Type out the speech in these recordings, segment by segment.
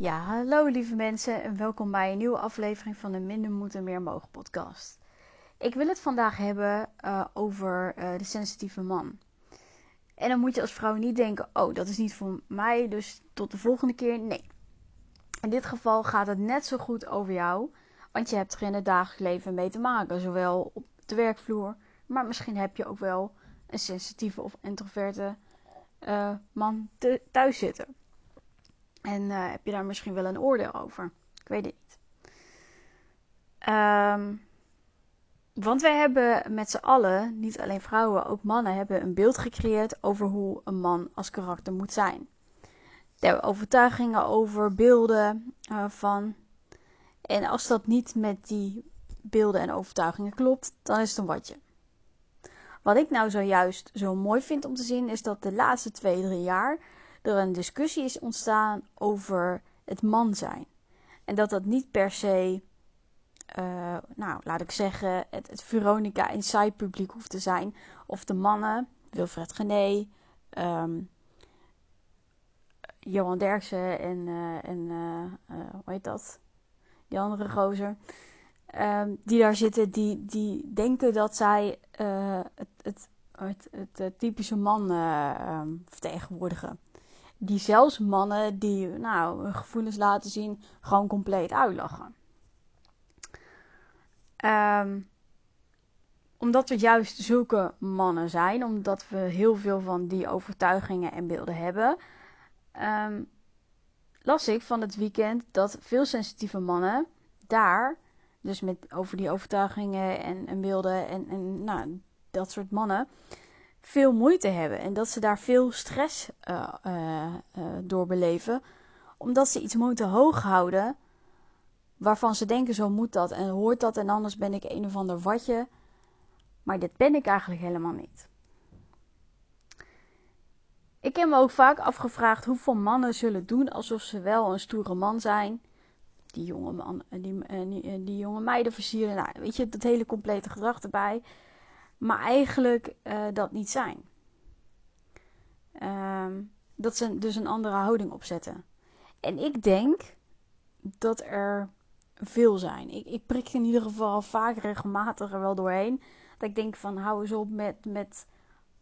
Ja, hallo lieve mensen en welkom bij een nieuwe aflevering van de Minder Moeten Meer Mogen podcast. Ik wil het vandaag hebben uh, over uh, de sensitieve man. En dan moet je als vrouw niet denken, oh dat is niet voor mij, dus tot de volgende keer. Nee. In dit geval gaat het net zo goed over jou, want je hebt er in het dagelijks leven mee te maken, zowel op de werkvloer, maar misschien heb je ook wel een sensitieve of introverte uh, man thuis zitten. En uh, heb je daar misschien wel een oordeel over? Ik weet het niet. Um, want wij hebben met z'n allen, niet alleen vrouwen, ook mannen, hebben een beeld gecreëerd over hoe een man als karakter moet zijn. Daar hebben overtuigingen over, beelden uh, van. En als dat niet met die beelden en overtuigingen klopt, dan is het een watje. Wat ik nou zojuist zo mooi vind om te zien, is dat de laatste twee, drie jaar er een discussie is ontstaan over het man zijn. En dat dat niet per se, uh, nou laat ik zeggen, het, Veronica Inside publiek hoeft te zijn. Of de mannen, Wilfred Gené, um, Johan Derksen en, uh, en uh, hoe heet dat? Die andere gozer. Um, die daar zitten, die, die denken dat zij het, het, het, het, typische man um, vertegenwoordigen die zelfs mannen die nou, hun gevoelens laten zien, gewoon compleet uitlachen. Um, omdat we juist zulke mannen zijn, omdat we heel veel van die overtuigingen en beelden hebben, um, las ik van het weekend dat veel sensitieve mannen daar, dus met, over die overtuigingen en, en beelden en, en nou, dat soort mannen, veel moeite hebben en dat ze daar veel stress uh, uh, door beleven, omdat ze iets moeten hoog houden waarvan ze denken zo moet dat en hoort dat en anders ben ik een of ander watje, maar dit ben ik eigenlijk helemaal niet. Ik heb me ook vaak afgevraagd hoeveel mannen zullen doen alsof ze wel een stoere man zijn. Die jonge, man, die, die, die jonge meiden versieren. Nou, weet je, dat hele complete gedrag erbij maar eigenlijk uh, dat niet zijn. Um, dat ze dus een andere houding opzetten. En ik denk dat er veel zijn. Ik, ik prik in ieder geval vaak regelmatig er wel doorheen. Dat ik denk van hou eens op met, met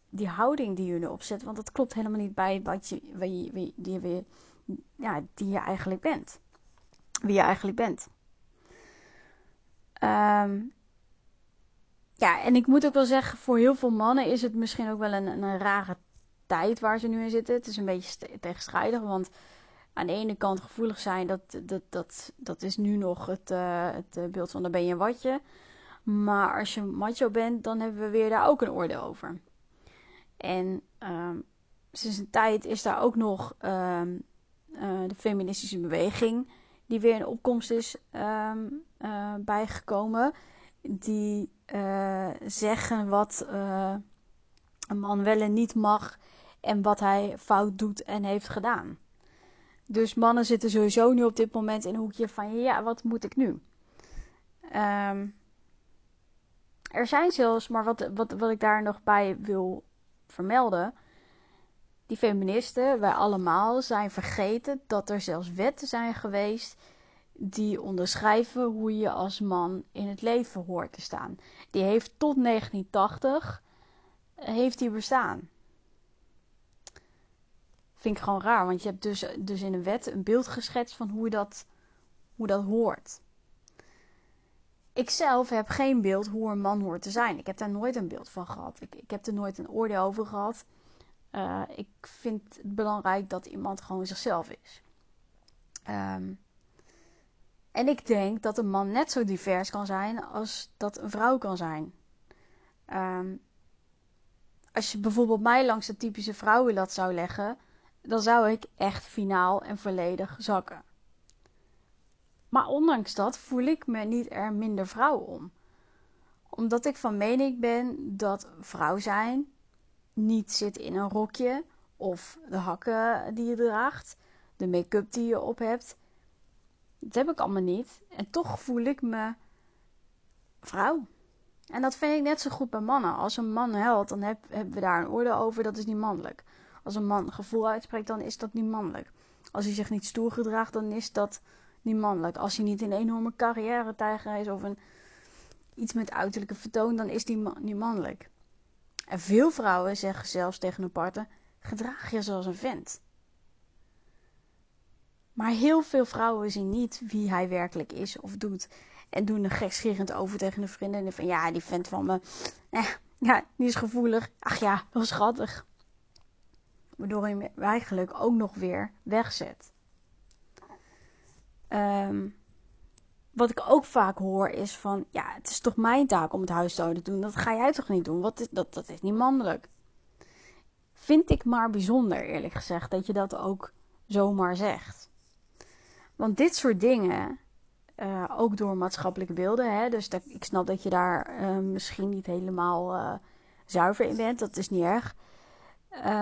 die houding die jullie opzetten. Want dat klopt helemaal niet bij wat je, wie, wie, die, ja, die je eigenlijk bent. Wie je eigenlijk bent. Um, ja, en ik moet ook wel zeggen, voor heel veel mannen is het misschien ook wel een, een rare tijd waar ze nu in zitten. Het is een beetje tegenstrijdig, want aan de ene kant gevoelig zijn, dat, dat, dat, dat is nu nog het, uh, het eh, beeld van dan ben je een watje. Maar als je macho bent, dan hebben we weer daar ook een oordeel over. En um, sinds een tijd is daar ook nog um, uh, de feministische beweging, die weer in opkomst is uh, bijgekomen die uh, zeggen wat uh, een man wel en niet mag en wat hij fout doet en heeft gedaan. Dus mannen zitten sowieso nu op dit moment in een hoekje van ja, wat moet ik nu? Um, er zijn zelfs, maar wat, wat, wat ik daar nog bij wil vermelden. Die feministen, wij allemaal, zijn vergeten dat er zelfs wetten zijn geweest die onderschrijven hoe je als man in het leven hoort te staan. Die heeft tot 1980 heeft die bestaan. Vind ik gewoon raar, want je hebt dus, dus in een wet een beeld geschetst van hoe dat, hoe dat hoort. Ik zelf heb geen beeld hoe een man hoort te zijn. Ik heb daar nooit een beeld van gehad. Ik, heb er nooit een oordeel over gehad. Uh, ik vind het belangrijk dat iemand gewoon zichzelf is. Um, en ik denk dat een man net zo divers kan zijn als dat een vrouw kan zijn. Um, als je bijvoorbeeld mij langs de typische vrouwenlat zou leggen, dan zou ik echt finaal en volledig zakken. Maar ondanks dat voel ik me niet er minder vrouw om. Omdat ik van mening ben dat vrouw zijn niet zit in een rokje of de hakken die je draagt, de make-up die je op hebt dat heb ik allemaal niet. En toch voel ik me vrouw. En dat vind ik net zo goed bij mannen. Als een man helpt, dan heb, hebben we daar een oordeel over. Dat is niet mannelijk. Als een man gevoel uitspreekt, dan is dat niet mannelijk. Als hij zich niet stoer gedraagt, dan is dat niet mannelijk. Als hij niet een enorme carrière-tijger is of een, iets met uiterlijke vertoon, dan is die niet mannelijk. En veel vrouwen zeggen zelfs tegen een partner: gedraag je zoals een vent. Maar heel veel vrouwen zien niet wie hij werkelijk is of doet. En doen er gekscherend over tegen een vriendin. Van ja, die vent van me. Eh, ja, die is gevoelig. Ach ja, wel schattig. Waardoor je hem eigenlijk ook nog weer wegzet. Um, wat ik ook vaak hoor is van, ja, het is toch mijn taak om het huishouden te doen. Dat ga jij toch niet doen? Wat is, dat, dat is niet mannelijk. Vind ik maar bijzonder, eerlijk gezegd, dat je dat ook zomaar zegt. Want dit soort dingen, uh, ook door maatschappelijke beelden, hè, dus ik snap dat je daar uh, misschien niet helemaal uh, zuiver in bent, dat is niet erg.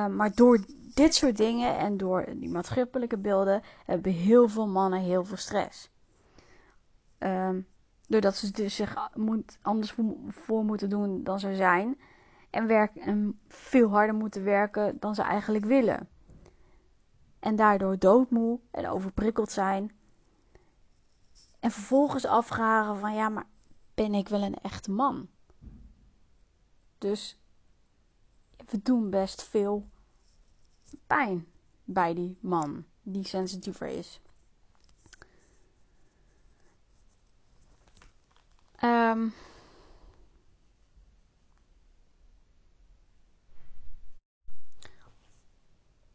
maar door dit soort dingen en door die maatschappelijke beelden hebben heel veel mannen heel veel stress. Um, doordat ze dus zich moet, anders voor moeten doen dan ze zijn. En, en veel harder moeten werken dan ze eigenlijk willen. En daardoor doodmoe en overprikkeld zijn. En vervolgens afvragen van ja, maar ben ik wel een echte man? Dus we doen best veel pijn bij die man die sensitiever is. Um,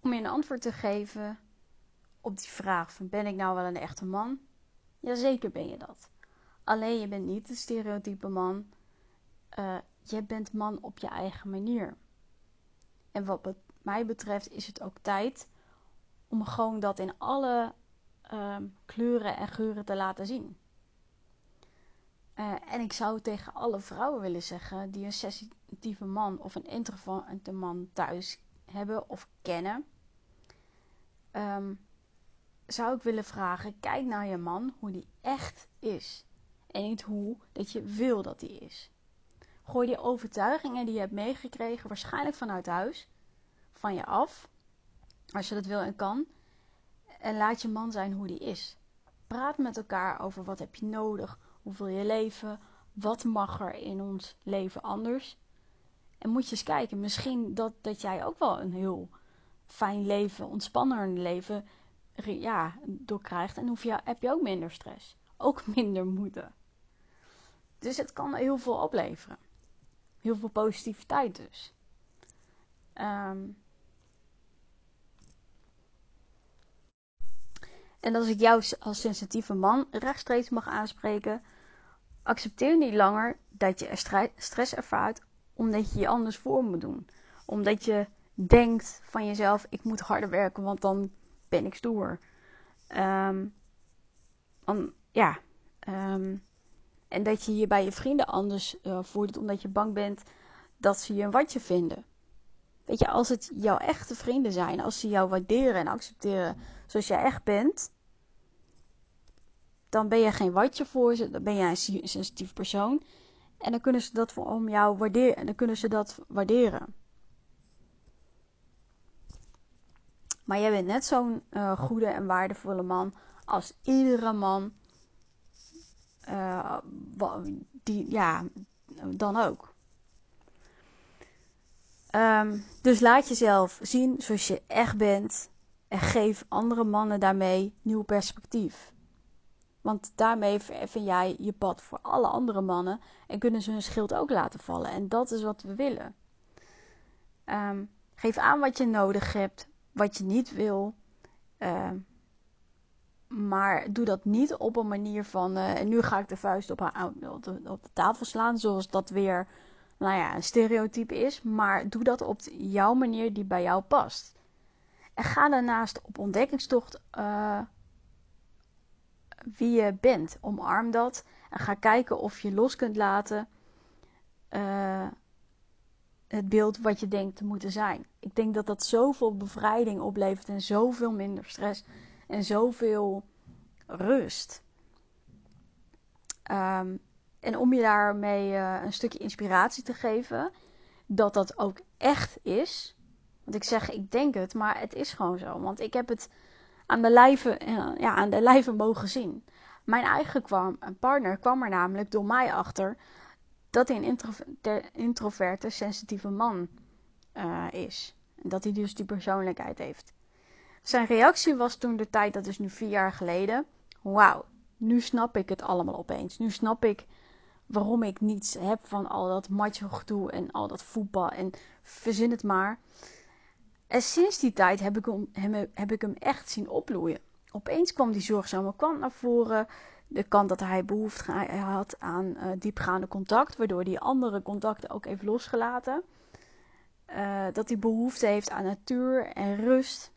om je een antwoord te geven op die vraag van ben ik nou wel een echte man? Jazeker ben je dat. Alleen je bent niet de stereotype man. Uh, je bent man op je eigen manier. En wat mij betreft is het ook tijd om gewoon dat in alle uh, kleuren en geuren te laten zien. Uh, en ik zou tegen alle vrouwen willen zeggen die een sensitieve man of een introverte man thuis hebben of kennen. Um, zou ik willen vragen: kijk naar je man hoe die echt is. En niet hoe dat je wil dat hij is. Gooi die overtuigingen die je hebt meegekregen, waarschijnlijk vanuit huis, van je af. Als je dat wil en kan. En laat je man zijn hoe die is. Praat met elkaar over wat heb je nodig hoe wil je leven? Wat mag er in ons leven anders? En moet je eens kijken, misschien dat, dat jij ook wel een heel fijn leven, ontspanner leven ja, doorkrijgt. En hoef je, heb je ook minder stress. Ook minder moede. Dus het kan heel veel opleveren. Heel veel positiviteit dus. Um, en als ik jou als sensitieve man rechtstreeks mag aanspreken, accepteer niet langer dat je stress ervaart omdat je je anders voor moet doen. Omdat je denkt van jezelf: ik moet harder werken, want dan ben ik stoer. Um, ja. Um, en dat je je bij je vrienden anders uh, omdat je bang bent dat ze je een watje vinden. Weet je, als het jouw echte vrienden zijn, als ze jou waarderen en accepteren zoals jij echt bent, dan ben je geen watje voor ze, dan ben jij een sensitief persoon. En dan kunnen ze dat om jou waarderen. En dan kunnen ze dat waarderen. Maar jij bent net zo'n uh, goede en waardevolle man als iedere man. Uh, die, ja, dan ook. Um, dus laat jezelf zien zoals je echt bent. En geef andere mannen daarmee nieuw perspectief. Want daarmee vind jij je pad voor alle andere mannen en kunnen ze hun schild ook laten vallen. En dat is wat we willen. Um, geef aan wat je nodig hebt, wat je niet wil. Uh, maar doe dat niet op een manier van. Uh, en nu ga ik de vuist op, op, de, op de tafel slaan, zoals dat weer nou ja, een stereotype is. Maar doe dat op jouw manier die bij jou past. En ga daarnaast op ontdekkingstocht. Uh, wie je bent. Omarm dat en ga kijken of je los kunt laten uh, het beeld wat je denkt te moeten zijn. Ik denk dat dat zoveel bevrijding oplevert en zoveel minder stress en zoveel rust. Um, en om je daarmee uh, een stukje inspiratie te geven, dat dat ook echt is. Want ik zeg, ik denk het, maar het is gewoon zo. Want ik heb het aan de lijve, ja, aan de lijve mogen zien. Mijn eigen kwam, partner kwam er namelijk door mij achter dat hij een introverte, sensitieve man uh, is. En dat hij dus die persoonlijkheid heeft. Zijn reactie was toen de tijd, dat is nu vier jaar geleden. Wauw, nu snap ik het allemaal opeens. Nu snap ik waarom ik niets heb van al dat macho gedoe en al dat voetbal en verzin het maar. En sinds die tijd heb ik hem, heb ik hem echt zien opbloeien. Opeens kwam die zorgzame kant naar voren. De kant dat hij behoefte had aan uh, diepgaande contact, waardoor hij andere contacten ook heeft losgelaten. Uh, dat hij behoefte heeft aan natuur en rust.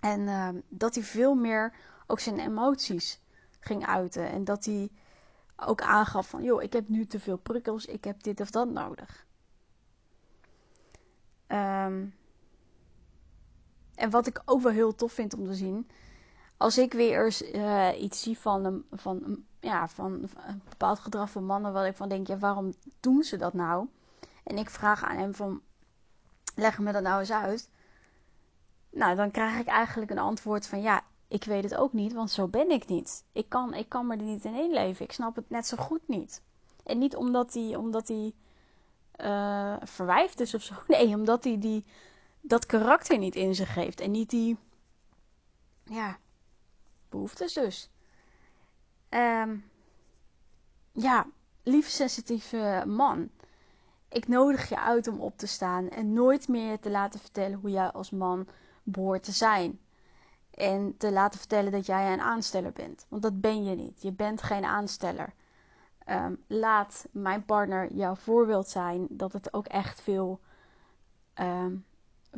En uh, dat hij veel meer ook zijn emoties ging uiten. En dat hij ook aangaf van, joh, ik heb nu te veel prikkels, ik heb dit of dat nodig. Um, en wat ik ook wel heel tof vind om te zien, als ik weer eens uh, iets zie van, een, van, ja, van een bepaald gedrag van mannen, wat ik van denk, ja, waarom doen ze dat nou? En ik vraag aan hem van, leg me dat nou eens uit. Nou, dan krijg ik eigenlijk een antwoord van, ja, ik weet het ook niet, want zo ben ik niet. Ik kan, ik kan me er niet in leven. Ik snap het net zo goed niet. En niet omdat hij, omdat uh, verwijfd is of zo. Nee, omdat hij die, dat karakter niet in zich heeft. En niet die, ja, behoeftes dus. Um, ja, lief sensitieve man. Ik nodig je uit om op te staan en nooit meer te laten vertellen hoe jij als man behoort te zijn. En te laten vertellen dat jij een aansteller bent. Want dat ben je niet. Je bent geen aansteller. Um, laat mijn partner jouw voorbeeld zijn dat het ook echt veel um,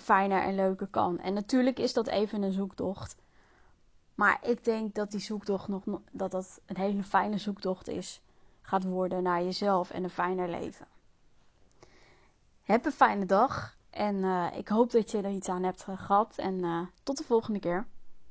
fijner en leuker kan. En natuurlijk is dat even een zoektocht. Maar ik denk dat die zoektocht nog dat dat een hele fijne zoektocht is. Gaat worden naar jezelf en een fijner leven. Heb een fijne dag. En uh, ik hoop dat je er iets aan hebt gehad. En uh, tot de volgende keer.